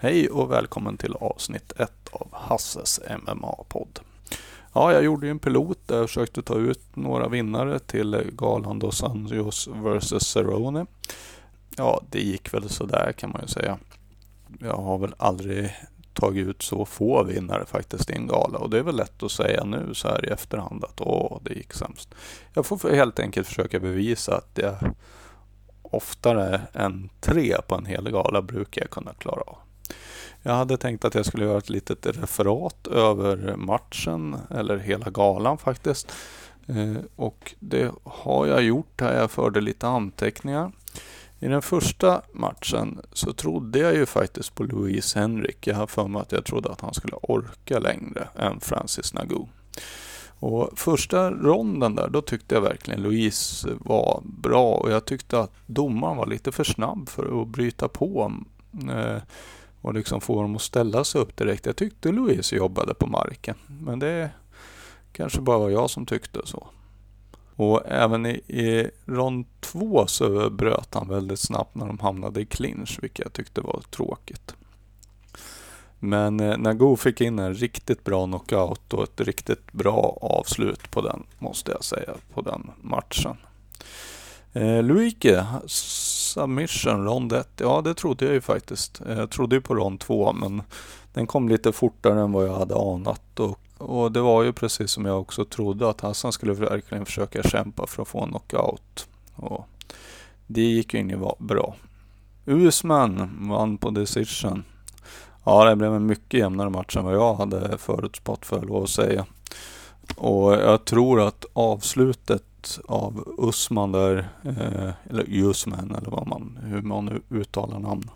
Hej och välkommen till avsnitt 1 av Hasses MMA-podd. Ja, jag gjorde ju en pilot där jag försökte ta ut några vinnare till galan Dos Anjos vs Cerrone. Ja, det gick väl sådär kan man ju säga. Jag har väl aldrig tagit ut så få vinnare faktiskt i en gala och det är väl lätt att säga nu så här i efterhand att åh, det gick sämst. Jag får helt enkelt försöka bevisa att jag oftare än tre på en hel gala brukar jag kunna klara av. Jag hade tänkt att jag skulle göra ett litet referat över matchen, eller hela galan faktiskt. Eh, och det har jag gjort här. Jag förde lite anteckningar. I den första matchen så trodde jag ju faktiskt på Louise Henrik. Jag har för mig att jag trodde att han skulle orka längre än Francis Nagu. Och första ronden där, då tyckte jag verkligen Louise var bra och jag tyckte att domaren var lite för snabb för att bryta på. Eh, och liksom få dem att ställa sig upp direkt. Jag tyckte Louise jobbade på marken, men det kanske bara var jag som tyckte så. Och även i, i rond två så bröt han väldigt snabbt när de hamnade i clinch, vilket jag tyckte var tråkigt. Men eh, Nagoo fick in en riktigt bra knockout och ett riktigt bra avslut på den, måste jag säga, på den matchen. Eh, Luike, submission, rond 1. Ja, det trodde jag ju faktiskt. Eh, jag trodde ju på rond 2, men den kom lite fortare än vad jag hade anat. Och, och det var ju precis som jag också trodde, att Hassan skulle verkligen försöka kämpa för att få en knockout. Och det gick ju inget bra. Usman vann på decision. Ja, det blev en mycket jämnare match än vad jag hade förutspått för lov att säga. Och jag tror att avslutet av Usman där, eh, eller Usman eller vad man, hur man nu uttalar namn.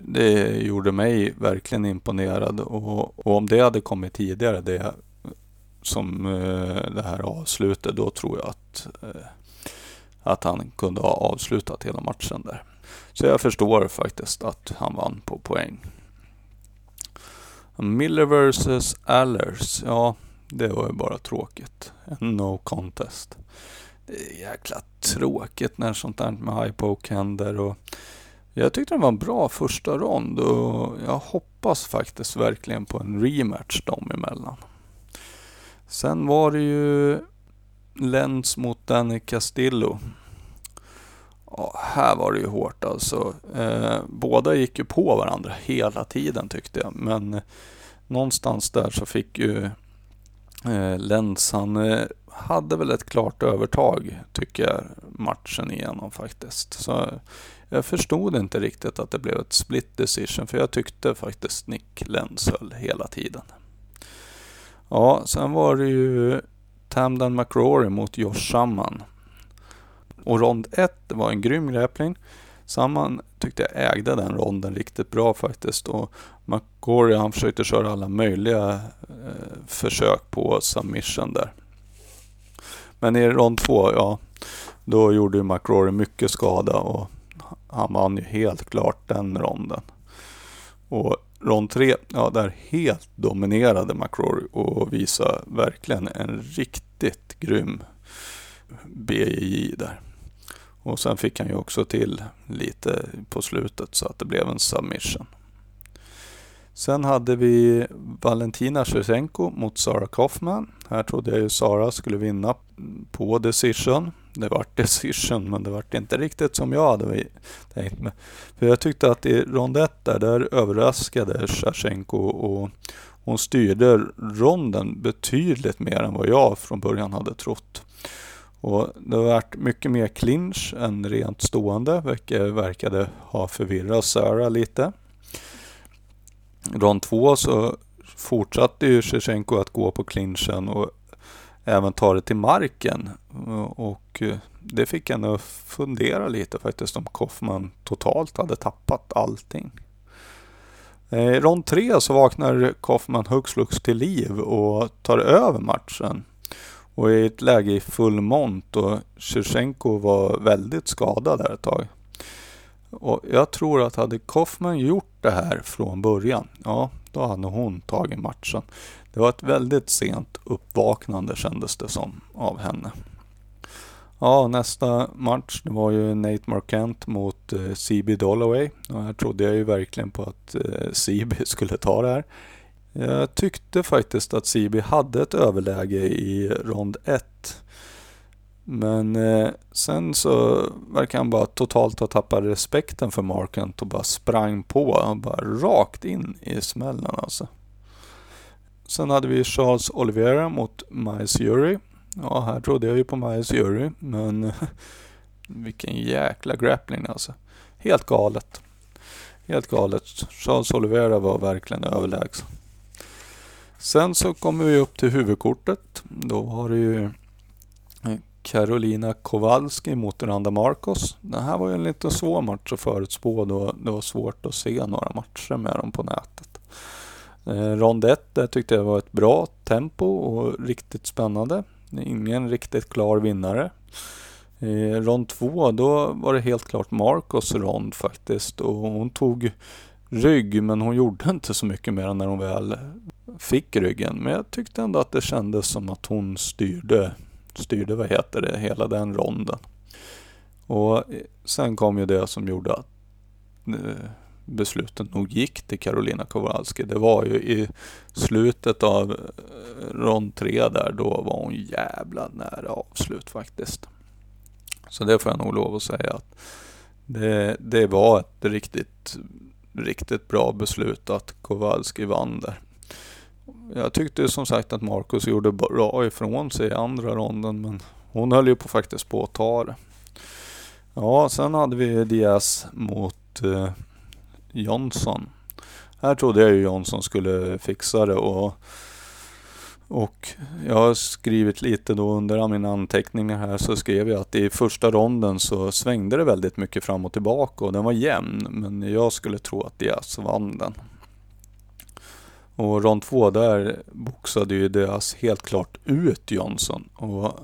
Det gjorde mig verkligen imponerad och, och om det hade kommit tidigare, det som eh, det här avslutet, då tror jag att, eh, att han kunde ha avslutat hela matchen där. Så jag förstår faktiskt att han vann på poäng. Miller vs Allers, ja det var ju bara tråkigt. En no contest. Det är jäkla tråkigt när sånt där med high händer. Och jag tyckte det var en bra första rond och jag hoppas faktiskt verkligen på en rematch dem emellan. Sen var det ju Lenz mot Danny Castillo. Ja, här var det ju hårt alltså. Eh, båda gick ju på varandra hela tiden tyckte jag. Men någonstans där så fick ju Eh, Lenz, han eh, hade väl ett klart övertag tycker jag matchen igenom faktiskt. Så jag förstod inte riktigt att det blev ett split decision för jag tyckte faktiskt Nick Lenz höll hela tiden. Ja, sen var det ju Tamdan McRory mot Josh Samman. Och rond 1 var en grym grappling. Samman tyckte jag ägde den ronden riktigt bra faktiskt. Och McGorry han försökte köra alla möjliga eh, försök på submission där. Men i rond två, ja, då gjorde ju McGrory mycket skada och han vann ju helt klart den ronden. Och rond tre, ja där helt dominerade McGrory och visade verkligen en riktigt grym BJJ där. Och sen fick han ju också till lite på slutet så att det blev en submission. Sen hade vi Valentina Shevchenko mot Sara Kaufman. Här trodde jag ju Sara skulle vinna på decision. Det vart decision, men det vart inte riktigt som jag hade tänkt mig. För jag tyckte att i rond 1 där, där överraskade Shevchenko och hon styrde ronden betydligt mer än vad jag från början hade trott. Och det har varit mycket mer clinch än rent stående, vilket verkade ha förvirrat Sara lite. Rond två så fortsatte ju Shevchenko att gå på clinchen och även ta det till marken. Och det fick henne att fundera lite faktiskt om Kaufman totalt hade tappat allting. Eh, I rond tre så vaknar Kaufman hux flux till liv och tar över matchen. Och i ett läge i full mont och Shevchenko var väldigt skadad där ett tag. Och jag tror att hade Kaufman gjort det här från början, ja då hade hon tagit matchen. Det var ett väldigt sent uppvaknande kändes det som av henne. Ja, nästa match det var ju Nate Marquant mot eh, CB Dollaway. Och här trodde jag ju verkligen på att eh, CB skulle ta det här. Jag tyckte faktiskt att CB hade ett överläge i rond 1. Men eh, sen så verkar han bara totalt ha tappat respekten för Markant och bara sprang på. Han bara rakt in i smällen alltså. Sen hade vi Charles Oliveira mot Miles Jury. Ja, här trodde jag ju på Miles Jury, men vilken jäkla grappling alltså. Helt galet. Helt galet. Charles Oliveira var verkligen överlägsen. Sen så kommer vi upp till huvudkortet. Då har du ju eh, Karolina Kowalski mot Randa Marcos. Det här var ju en lite svår match att förutspå då det var svårt att se några matcher med dem på nätet. Eh, rond 1 där tyckte jag var ett bra tempo och riktigt spännande. Ingen riktigt klar vinnare. Eh, rond 2 då var det helt klart Marcos rond faktiskt och hon tog rygg men hon gjorde inte så mycket mer när hon väl fick ryggen. Men jag tyckte ändå att det kändes som att hon styrde styrde, vad heter det, hela den ronden. Och sen kom ju det som gjorde att eh, beslutet nog gick till Karolina Kowalski. Det var ju i slutet av eh, rond tre där, då var hon jävla nära avslut faktiskt. Så det får jag nog lov att säga att det, det var ett riktigt, riktigt bra beslut att Kowalski vann där. Jag tyckte som sagt att Marcus gjorde bra ifrån sig i andra ronden men hon höll ju på faktiskt på att ta det. Ja, sen hade vi Diaz mot eh, Johnson. Här trodde jag ju Johnson skulle fixa det och, och jag har skrivit lite då under mina anteckningar här så skrev jag att i första ronden så svängde det väldigt mycket fram och tillbaka och den var jämn men jag skulle tro att Diaz vann den. Och rond två där boxade ju Diaz helt klart ut Johnson. Och,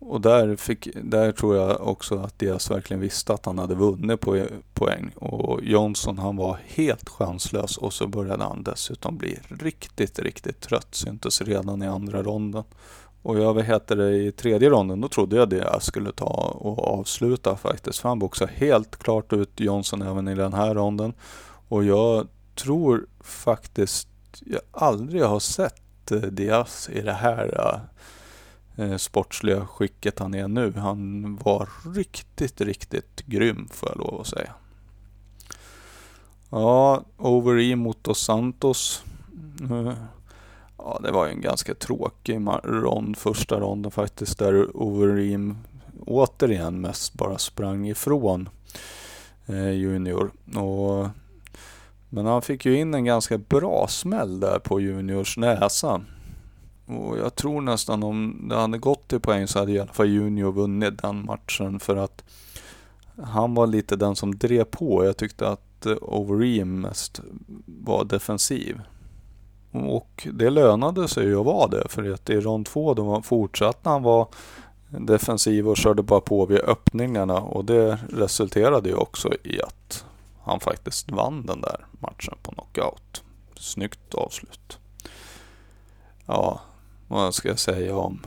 och där, fick, där tror jag också att deras verkligen visste att han hade vunnit på poäng. Och Johnson han var helt chanslös och så började han dessutom bli riktigt, riktigt trött. Syntes redan i andra ronden. Och jag vad heter det, i tredje ronden, då trodde jag det jag skulle ta och avsluta faktiskt. För han boxade helt klart ut Johnson även i den här ronden. Och jag tror faktiskt jag aldrig har sett eh, Diaz i det här eh, Eh, sportsliga skicket han är nu. Han var riktigt, riktigt grym får jag lov att säga. Ja, Overeem mot Dos Santos. Eh, ja, det var ju en ganska tråkig rond, första ronden faktiskt, där Overeem återigen mest bara sprang ifrån eh, Junior. Och men han fick ju in en ganska bra smäll där på Juniors näsa. Och jag tror nästan om det hade gått till poäng så hade i alla fall Junior vunnit den matchen för att han var lite den som drev på. Jag tyckte att eh, Overeem mest var defensiv. Och det lönade sig ju att vara det för att i rond två då fortsatte han vara defensiv och körde bara på vid öppningarna och det resulterade ju också i att han faktiskt vann den där matchen på knockout. Snyggt avslut. Ja, vad ska jag säga om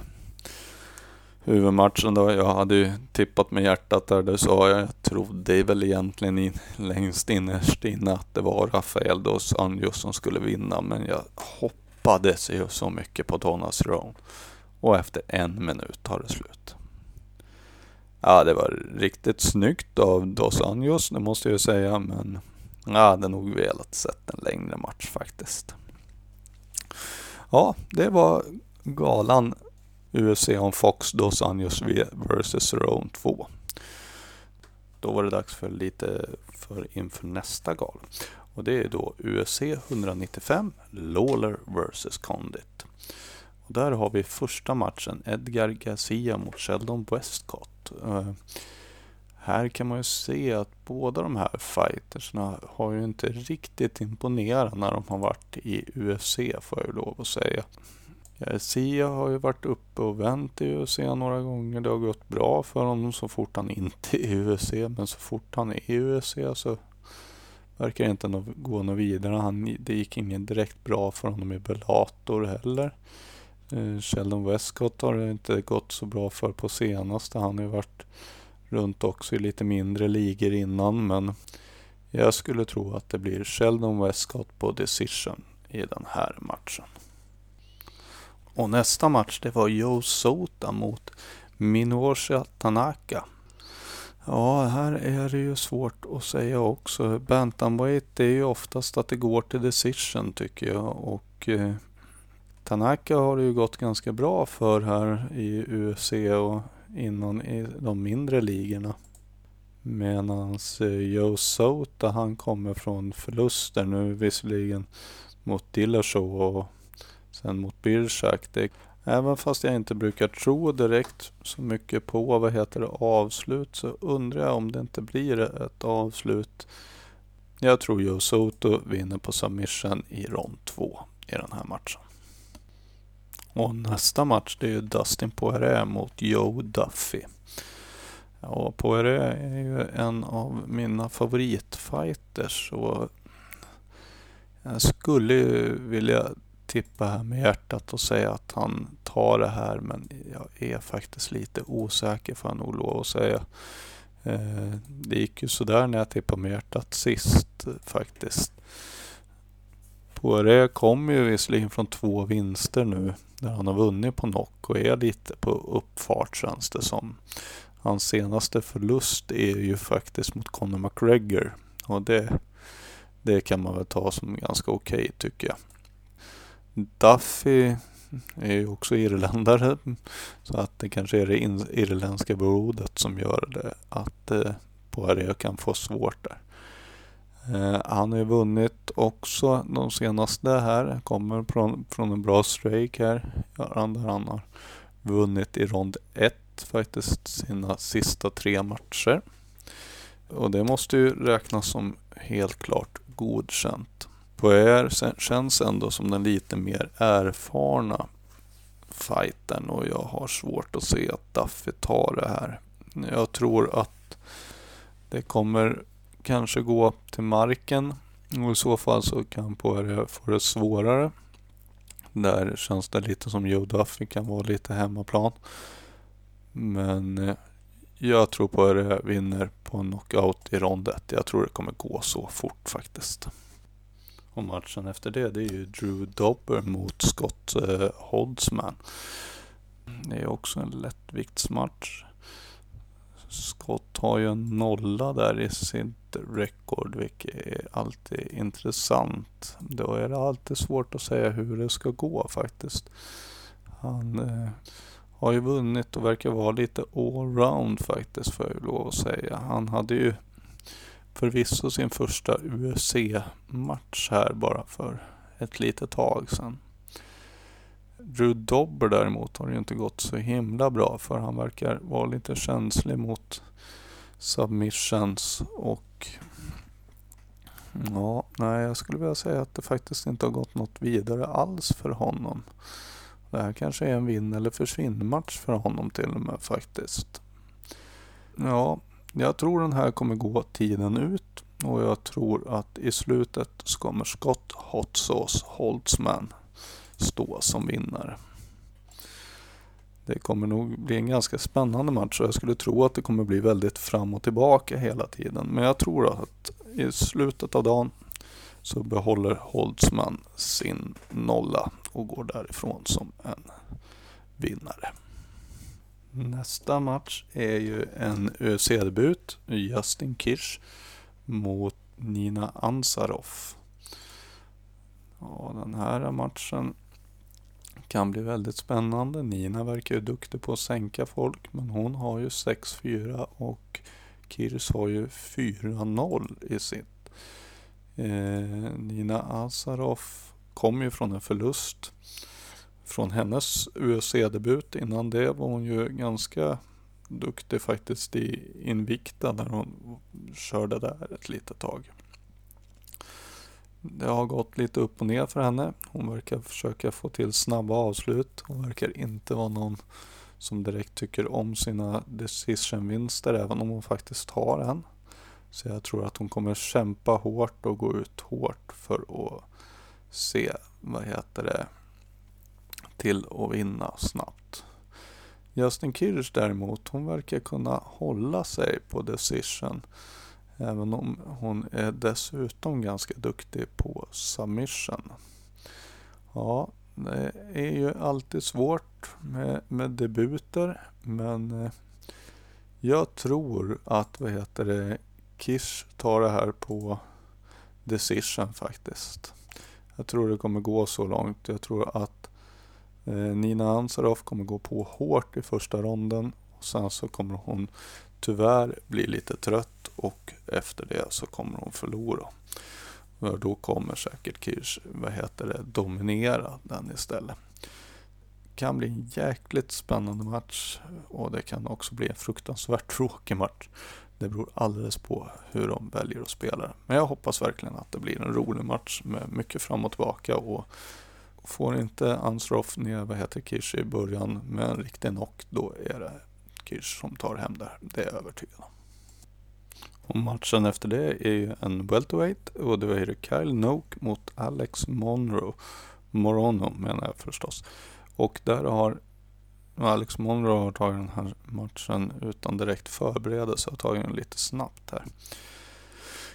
huvudmatchen då? Jag hade ju tippat med hjärtat där det sa jag. Jag trodde väl egentligen in, längst innerst inne att det var Rafael dos Anjos som skulle vinna. Men jag hoppades ju så mycket på Donas Roan. Och efter en minut tar det slut. Ja, det var riktigt snyggt av Dos Anjos, det måste jag säga, men jag hade nog velat sett en längre match faktiskt. Ja, det var galan UFC on Fox Dos Anjos vs Rome 2. Då var det dags för lite för inför nästa gala. Och det är då UFC 195 Lawler vs Condit. Och där har vi första matchen Edgar Garcia mot Sheldon Westcott. Uh, här kan man ju se att båda de här fightersna har ju inte riktigt imponerat när de har varit i UFC får jag ju lov att säga. Eh, Sia har ju varit uppe och vänt i UFC några gånger. Det har gått bra för honom så fort han inte är i UFC. Men så fort han är i UFC så verkar det inte gå något vidare. Han, det gick inget direkt bra för honom i Bellator heller. Eh, Sheldon Westcott har det inte gått så bra för på senaste. Han har ju varit runt också i lite mindre ligor innan men jag skulle tro att det blir Sheldon Westcott på decision i den här matchen. Och nästa match det var Joe Sota mot Minoshi Tanaka. Ja, här är det ju svårt att säga också. Bantamweight är ju oftast att det går till decision tycker jag och eh, Tanaka har det ju gått ganska bra för här i UFC och innan i de mindre ligorna. Medan eh, Joe Sota han kommer från förluster nu visserligen mot Dillashaw och sen mot Birchak. Även fast jag inte brukar tro direkt så mycket på vad heter det, avslut så undrar jag om det inte blir ett avslut. Jag tror Joe Soto vinner på submission i rond 2 i den här matchen. Och nästa match det är Dustin Poirier mot Joe Duffy. Ja, Poirier är ju en av mina favoritfighters och jag skulle vilja tippa här med hjärtat och säga att han tar det här men jag är faktiskt lite osäker får jag nog lov att säga. Eh, det gick ju sådär när jag tippade med hjärtat sist faktiskt. Poiré kommer ju visserligen från två vinster nu där han har vunnit på knock och är lite på uppfart känns det som. Hans senaste förlust är ju faktiskt mot Conor McGregor och det, det kan man väl ta som ganska okej okay, tycker jag. Duffy är ju också irländare så att det kanske är det irländska blodet som gör det att eh, Poirier kan få svårt där. Eh, han har ju vunnit också de senaste här. Kommer från, från en bra strejk här. Han, där han har vunnit i rond 1 faktiskt sina sista tre matcher. Och det måste ju räknas som helt klart godkänt. Poirier känns ändå som den lite mer erfarna fighten och jag har svårt att se att Duffy tar det här. Jag tror att det kommer kanske gå till marken och i så fall så kan Poirier få det svårare. Där känns det lite som Joe Duffy kan vara lite hemmaplan. Men eh, jag tror Poirier vinner på en knockout i rond 1. Jag tror det kommer gå så fort faktiskt. Och matchen efter det, det är ju Drew Dobber mot Scott eh, Holtzman. Det är också en lättviktsmatch. Scott har ju en nolla där i sitt rekord, vilket är alltid intressant. Då är det alltid svårt att säga hur det ska gå faktiskt. Han eh, har ju vunnit och verkar vara lite allround faktiskt, får jag lov att säga. Han hade ju förvisso sin första UFC-match här bara för ett litet tag sedan. Drew Dobber däremot har det ju inte gått så himla bra för han verkar vara lite känslig mot submissions och ja, nej jag skulle vilja säga att det faktiskt inte har gått något vidare alls för honom. Det här kanske är en vinn eller försvinn match för honom till och med faktiskt. Ja, jag tror den här kommer gå tiden ut och jag tror att i slutet så kommer Scott Hot Sauce Holtzman stå som vinnare. Det kommer nog bli en ganska spännande match och jag skulle tro att det kommer bli väldigt fram och tillbaka hela tiden. Men jag tror att i slutet av dagen så behåller Holtzman sin nolla och går därifrån som en vinnare. Nästa match är ju en ÖC-debut, Justin Kirsch mot Nina Ansaroff. Ja, den här matchen kan bli väldigt spännande. Nina verkar ju duktig på att sänka folk, men hon har ju 6-4 och Kirsch har ju 4-0 i sitt. Eh, Nina Asaroff kom ju från en förlust från hennes UFC-debut. Innan det var hon ju ganska duktig faktiskt i Invicta när hon körde där ett litet tag. Det har gått lite upp och ner för henne. Hon verkar försöka få till snabba avslut. Hon verkar inte vara någon som direkt tycker om sina decision-vinster även om hon faktiskt har en. Så jag tror att hon kommer kämpa hårt och gå ut hårt för att se, vad heter det, till att vinna snabbt. Justin Kirsch däremot, hon verkar kunna hålla sig på decision. Även om hon är dessutom ganska duktig på submission. Ja, det är ju alltid svårt med, med debuter men eh, jag tror att vad heter det, Kirsch tar det här på decision faktiskt. Jag tror det kommer gå så långt. Jag tror att Eh, Nina Ansaroff kommer gå på hårt i första ronden. Och sen så kommer hon tyvärr bli lite trött och efter det så kommer hon förlora. Och då kommer säkert Kirsch, vad heter det, dominera den istället. Det Kan bli en jäkligt spännande match och det kan också bli en fruktansvärt tråkig match. Det beror alldeles på hur de väljer att spela. Men jag hoppas verkligen att det blir en rolig match med mycket fram och tillbaka. Och får inte Ansroff ner vad heter Kirsch i början med en riktig knock, då är det Kirsch som tar hem det. Det är jag övertygad om. Och matchen efter det är ju en welterweight och det är Kyle Noak mot Alex Monroe. Morono menar jag förstås. Och där har Alex Monroe har tagit den här matchen utan direkt förberedelse och tagit den lite snabbt här.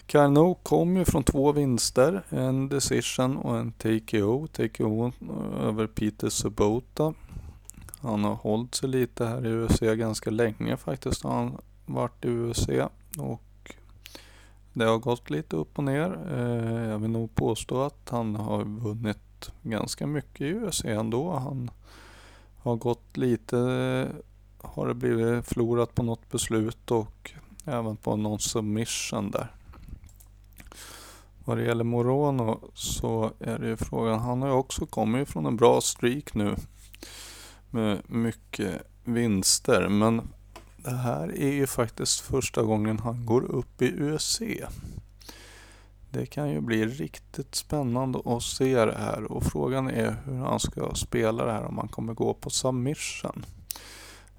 Kyle kom ju från två vinster, en decision och en TKO. TKO över Peter Subota. Han har hållit sig lite här i UFC ganska länge faktiskt. har Han varit i UFC och det har gått lite upp och ner. Eh, jag vill nog påstå att han har vunnit ganska mycket i UFC ändå. Han har gått lite, har det blivit förlorat på något beslut och även på någon submission där. Vad det gäller Morono så är det ju frågan, han har ju också kommit från en bra streak nu med mycket vinster men det här är ju faktiskt första gången han går upp i UFC. Det kan ju bli riktigt spännande att se det här och frågan är hur han ska spela det här om han kommer gå på submission.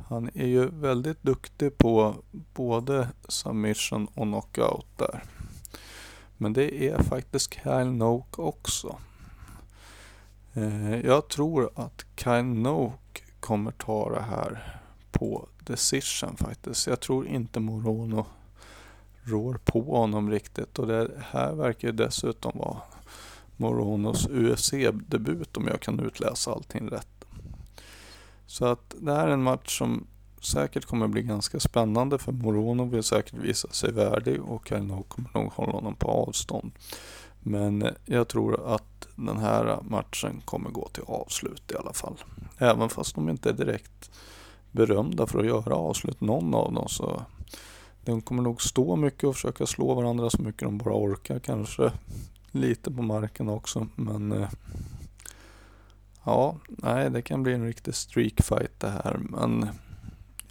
Han är ju väldigt duktig på både submission och knockout där. Men det är faktiskt Kyle Noak också. Eh, jag tror att Kyle Noak kommer ta det här på decision faktiskt. Jag tror inte Morono rår på honom riktigt och det här verkar dessutom vara Moronos UFC-debut om jag kan utläsa allting rätt. Så att det här är en match som säkert kommer bli ganska spännande för Morono vill säkert visa sig värdig och Karinov kommer nog hålla honom på avstånd. Men jag tror att den här matchen kommer gå till avslut i alla fall. Även fast de inte är direkt berömda för att göra avslut, någon av dem. Så de kommer nog stå mycket och försöka slå varandra så mycket de bara orkar. Kanske lite på marken också. Men eh, ja, nej, det kan bli en riktig streakfight det här. Men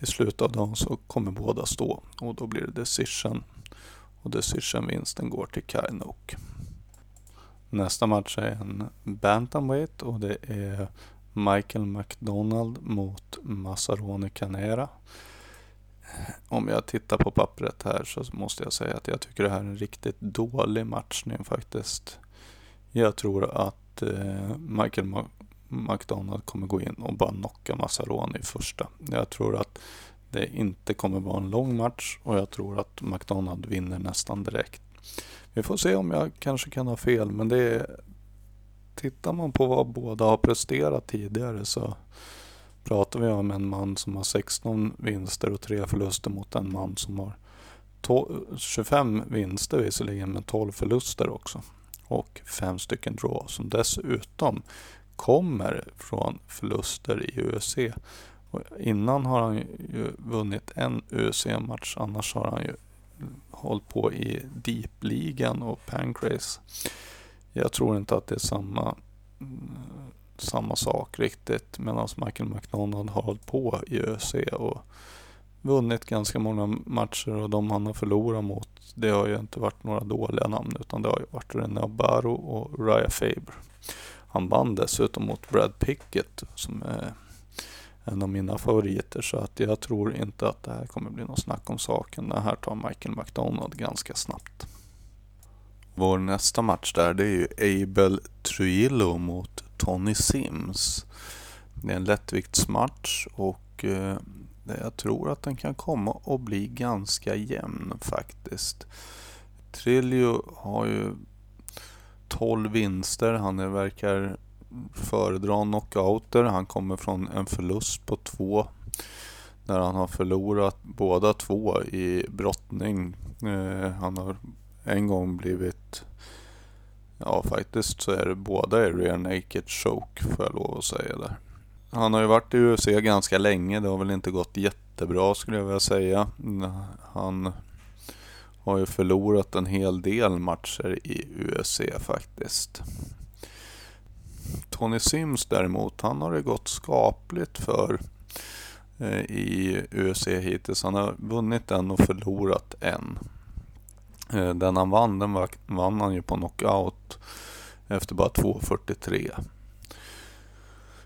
i slutet av dagen så kommer båda stå och då blir det decision. Och decision-vinsten går till Kainok. Nästa match är en bantamweight och det är Michael McDonald mot Masarone Canera. Om jag tittar på pappret här så måste jag säga att jag tycker det här är en riktigt dålig matchning faktiskt. Jag tror att eh, Michael McDonald kommer gå in och bara knocka Massaroni i första. Jag tror att det inte kommer vara en lång match och jag tror att McDonald vinner nästan direkt. Vi får se om jag kanske kan ha fel men det är tittar man på vad båda har presterat tidigare så pratar vi om en man som har 16 vinster och 3 förluster mot en man som har 25 vinster visserligen men 12 förluster också. Och 5 stycken draw som dessutom kommer från förluster i UFC. Och innan har han ju vunnit en UFC-match, annars har han ju hållit på i Deep-ligan och Pancrase. Jag tror inte att det är samma, samma sak riktigt. Medan Michael McDonald har hållit på i UFC och vunnit ganska många matcher och de han har förlorat mot det har ju inte varit några dåliga namn utan det har ju varit René Abaro och Raya Faber. Han vann dessutom mot Brad Pickett som är en av mina favoriter så att jag tror inte att det här kommer bli något snack om saken. Det här tar Michael McDonald ganska snabbt. Vår nästa match där det är ju Abel Trujillo mot Tony Sims. Det är en lättviktsmatch och eh, jag tror att den kan komma att bli ganska jämn faktiskt. Trillo har ju 12 vinster. Han är, verkar föredra knockouter. Han kommer från en förlust på två. När han har förlorat båda två i brottning. Eh, han har en gång blivit Ja, faktiskt så är det båda i rear naked choke får jag lov att säga där. Han har ju varit i UFC ganska länge. Det har väl inte gått jättebra skulle jag vilja säga. Han har ju förlorat en hel del matcher i UFC faktiskt. Tony Sims däremot, han har det gått skapligt för eh, i UFC hittills. Han har vunnit en och förlorat en. Eh, den han vann, den vann han ju på knockout efter bara 2.43.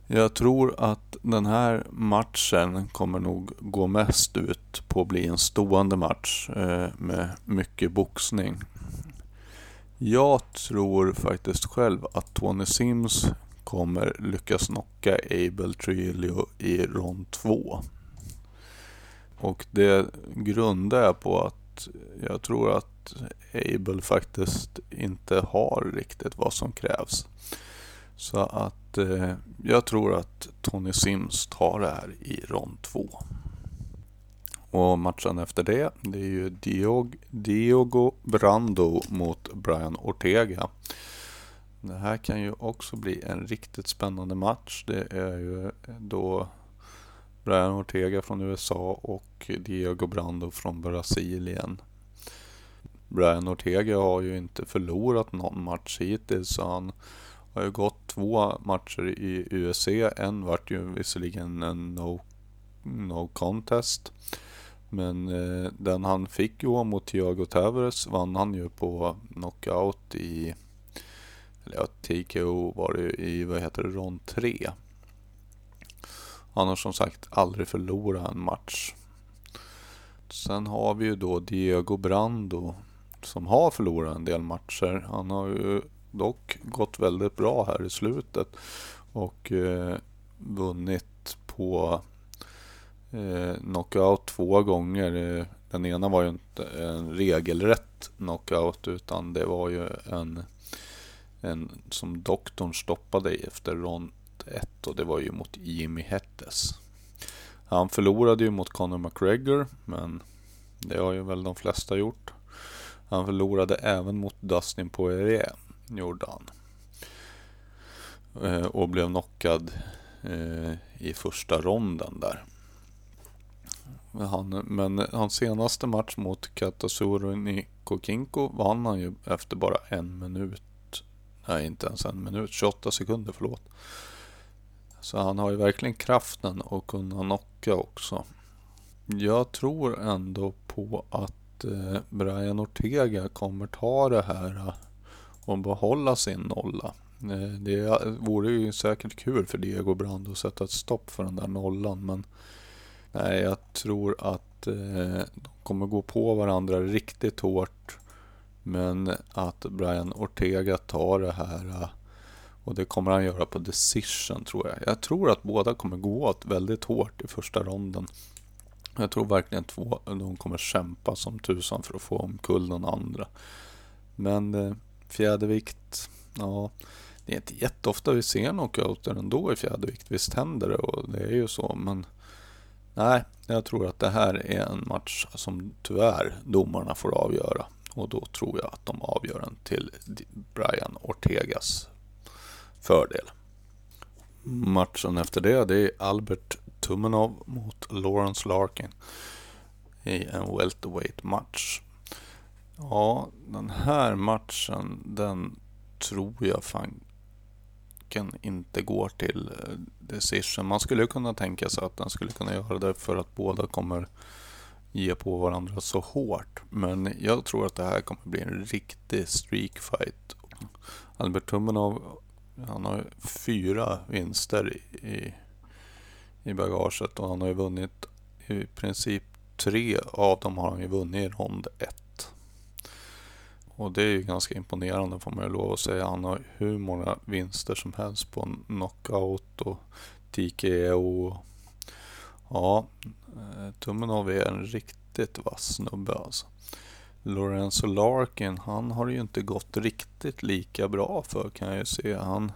Jag tror att den här matchen kommer nog gå mest ut på att bli en stående match eh, med mycket boxning. Jag tror faktiskt själv att Tony Sims kommer lyckas knocka Abel Trujillo i rond 2. Och det grundar jag på att jag tror att Abel faktiskt inte har riktigt vad som krävs. Så att eh, jag tror att Tony Sims tar det här i rond 2. Och matchen efter det, det är ju Diog, Diogo Brando mot Brian Ortega. Det här kan ju också bli en riktigt spännande match. Det är ju då Brian Ortega från USA och Diego Brando från Brasilien. Brian Ortega har ju inte förlorat någon match hittills så han har ju gått två matcher i UFC. En vart ju visserligen en no, no contest. Men eh, den han fick gå mot Thiago Tavares vann han ju på knockout i eller ja, TKO var det i, vad heter det, rond 3. Han har som sagt aldrig förlorat en match. Sen har vi ju då Diego Brando som har förlorat en del matcher. Han har ju dock gått väldigt bra här i slutet och eh, vunnit på eh, knockout två gånger. Eh, den ena var ju inte en regelrätt knockout utan det var ju en, en som doktorn stoppade efter rond 1 och det var ju mot Jimmy Hettes. Han förlorade ju mot Conor McGregor men det har ju väl de flesta gjort. Han förlorade även mot Dustin Poirier gjorde han. Eh, och blev knockad eh, i första ronden där. Han, men hans senaste match mot Katasuro Nikokinko vann han ju efter bara en minut. Nej, inte ens en minut. 28 sekunder, förlåt. Så han har ju verkligen kraften att kunna knocka också. Jag tror ändå på att eh, Brian Ortega kommer ta det här eh, och behålla sin nolla. Eh, det vore ju säkert kul för Diego Brando att sätta ett stopp för den där nollan men nej, jag tror att eh, de kommer gå på varandra riktigt hårt. Men att Brian Ortega tar det här eh, och det kommer han göra på decision tror jag. Jag tror att båda kommer gå åt väldigt hårt i första ronden. Jag tror verkligen två, de kommer kämpa som tusan för att få omkull den andra. Men Fjädervikt, ja, det är inte jätteofta vi ser knockouter ändå i fjädervikt. Visst händer det och det är ju så, men nej, jag tror att det här är en match som tyvärr domarna får avgöra. Och då tror jag att de avgör den till Brian Ortegas fördel. Matchen efter det, det är Albert Tumenov mot Lawrence Larkin i en welterweight match. Ja, den här matchen, den tror jag fanken inte går till eh, decision. Man skulle kunna tänka sig att den skulle kunna göra det för att båda kommer ge på varandra så hårt. Men jag tror att det här kommer bli en riktig streakfight. Albert Tumenov, han har fyra vinster i, i bagaget och han har ju vunnit i princip tre av dem har han ju vunnit i rond ett. Och det är ju ganska imponerande får man ju lov att säga. Han har hur många vinster som helst på knockout och TKO. Ja, eh, tummen av är en riktigt vass snubbe alltså. Lorenzo Larkin, han har ju inte gått riktigt lika bra för kan jag ju se. Han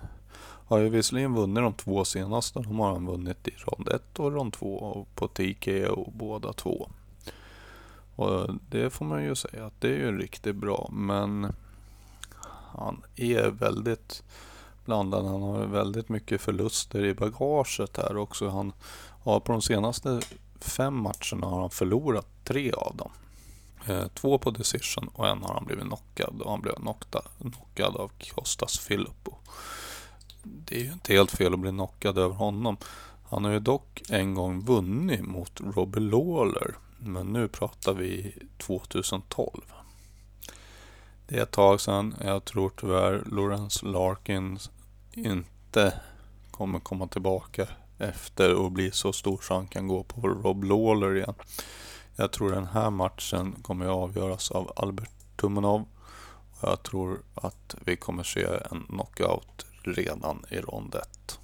har ju visserligen vunnit de två senaste. De har han vunnit i rond 1 och rond 2 på TKO båda två. Och det får man ju säga att det är ju riktigt bra. Men han är väldigt blandad. Han har väldigt mycket förluster i bagaget här också. Han har på de senaste fem matcherna har han förlorat tre av dem. Eh, två på decision och en har han blivit knockad och han blev knockad, knockad av Kostas Filippo. Det är ju inte helt fel att bli knockad över honom. Han har ju dock en gång vunnit mot Robbie Lawler. Men nu pratar vi 2012. Det är ett tag sedan. Jag tror tyvärr Lawrence Larkin inte kommer komma tillbaka efter och bli så stor så han kan gå på Rob Lawler igen. Jag tror den här matchen kommer att avgöras av Albert Tumanov. Och jag tror att vi kommer se en knockout redan i rond 1.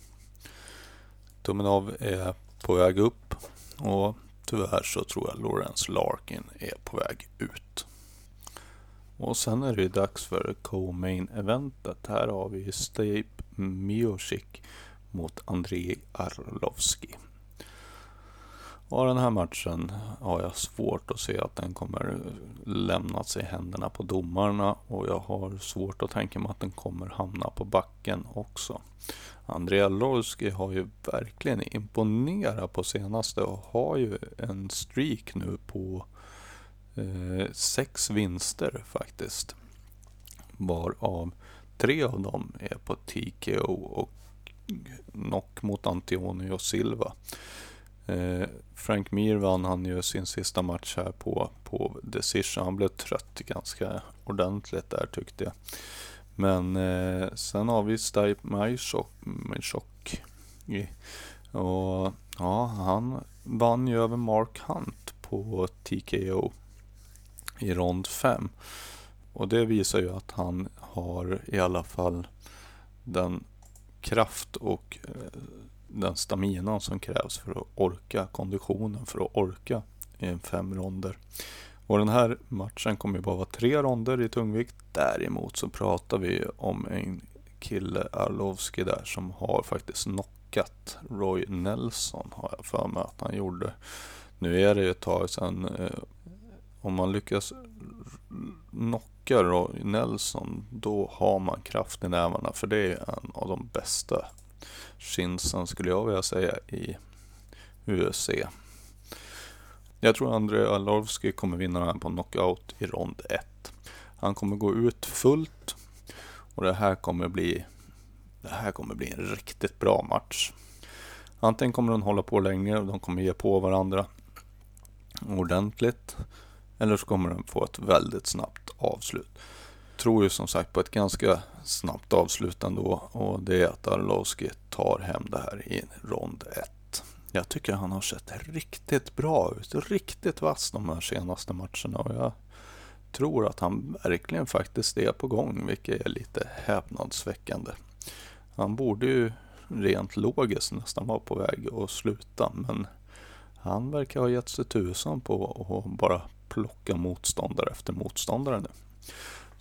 Tumenov är på väg upp och tyvärr så tror jag Lawrence Larkin är på väg ut. Och sen är det dags för co-main eventet. Här har vi Stape Miosic mot Andrei Arlovski. Och den här matchen har jag svårt att se att den kommer lämnas i händerna på domarna och jag har svårt att tänka mig att den kommer hamna på backen också. Andrea Lorski har ju verkligen imponerat på senaste och har ju en streak nu på eh, sex vinster faktiskt. Varav tre av dem är på TKO och knock mot Antonio Silva. Eh, Frank Mir vann han ju sin sista match här på, på Decision. Han blev trött ganska ordentligt där tyckte jag. Men eh, sen har vi Stipe Majchok. Och ja, han vann ju över Mark Hunt på TKO i rond 5. Och det visar ju att han har i alla fall den kraft och eh, den staminan som krävs för att orka, konditionen för att orka i fem ronder. Och den här matchen kommer ju bara vara tre ronder i tungvikt. Däremot så pratar vi om en kille, Arlovski där, som har faktiskt knockat Roy Nelson, har jag för mig att han gjorde. Nu är det ju ett tag sedan. Eh, om man lyckas knocka Roy Nelson, då har man kraft i nävarna. För det är en av de bästa Shinsan skulle jag vilja säga i UFC. Jag tror André Arlovski kommer vinna den här på knockout i rond 1. Han kommer gå ut fullt och det här kommer bli det här kommer bli en riktigt bra match. Antingen kommer de hålla på länge och de kommer ge på varandra ordentligt. Eller så kommer de få ett väldigt snabbt avslut. Tror ju som sagt på ett ganska snabbt avslut ändå och det är att Arlovski tar hem det här i rond 1. Jag tycker han har sett riktigt bra ut, riktigt vass de här senaste matcherna och jag tror att han verkligen faktiskt är på gång, vilket är lite häpnadsväckande. Han borde ju rent logiskt nästan vara på väg att sluta, men han verkar ha gett sig tusan på att bara plocka motståndare efter motståndare nu.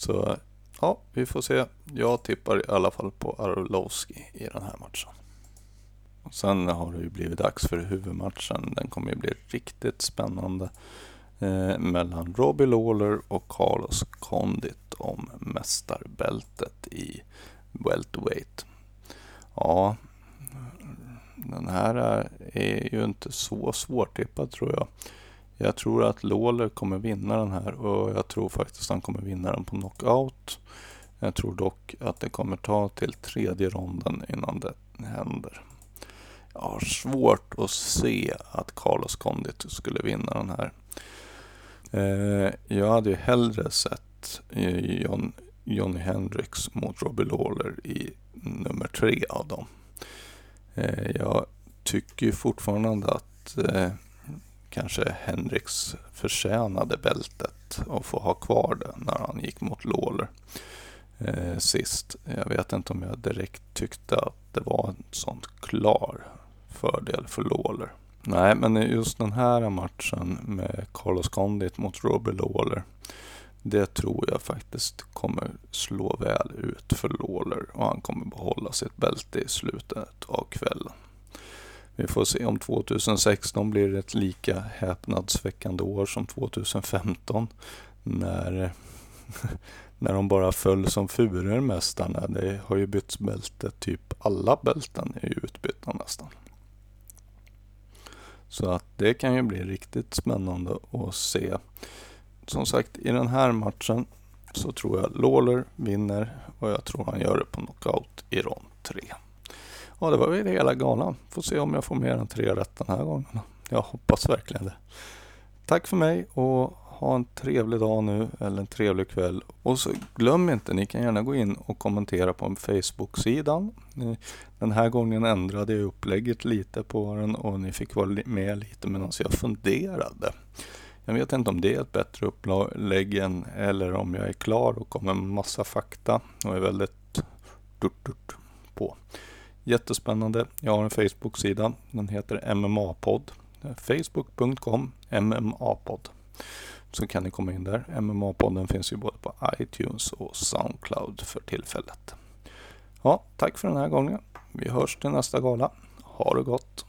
Så ja, vi får se. Jag tippar i alla fall på Arlovski i den här matchen. Och sen har det ju blivit dags för huvudmatchen. Den kommer ju bli riktigt spännande. Eh, mellan Robbie Lawler och Carlos Condit om mästarbältet i welterweight. Ja, den här är, är ju inte så svårtippad tror jag. Jag tror att Lawler kommer vinna den här och jag tror faktiskt att han kommer vinna den på knockout. Jag tror dock att det kommer ta till tredje ronden innan det händer. Jag har svårt att se att Carlos Condit skulle vinna den här. Eh, jag hade ju hellre sett eh, John, Johnny Hendrix mot Robbie Lawler i nummer tre av dem. Eh, jag tycker fortfarande att kanske Henriks förtjänade bältet och få ha kvar det när han gick mot Lawler eh, sist. Jag vet inte om jag direkt tyckte att det var en sån klar fördel för Lawler. Nej, men just den här matchen med Carlos Condit mot Robbie Lawler. Det tror jag faktiskt kommer slå väl ut för Lawler och han kommer behålla sitt bälte i slutet av kvällen. Vi får se om 2016 blir ett lika häpnadsväckande år som 2015 när, när de bara föll som furor mästarna. Det har ju bytts bälte, typ alla bälten är ju utbytta nästan. Så att det kan ju bli riktigt spännande att se. Som sagt, i den här matchen så tror jag Lawler vinner och jag tror han gör det på knockout i rond 3. Ja, det var väl hela galan. Får se om jag får mer än tre rätt den här gången. Jag hoppas verkligen det. Tack för mig och ha en trevlig dag nu eller en trevlig kväll. Och så glöm inte, ni kan gärna gå in och kommentera på Facebook-sidan. Den här gången ändrade jag upplägget lite på den och ni fick vara med lite medan jag funderade. Jag vet inte om det är ett bättre upplägg än, eller om jag är klar och kommer med massa fakta och är väldigt durt, durt på. Jättespännande. Jag har en Facebook-sida. Den heter MMA-podd. Facebook.com MMA-podd. Så kan ni komma in där. MMA-podden finns ju både på iTunes och Soundcloud för tillfället. Ja, tack för den här gången. Vi hörs till nästa gala. Ha det gott!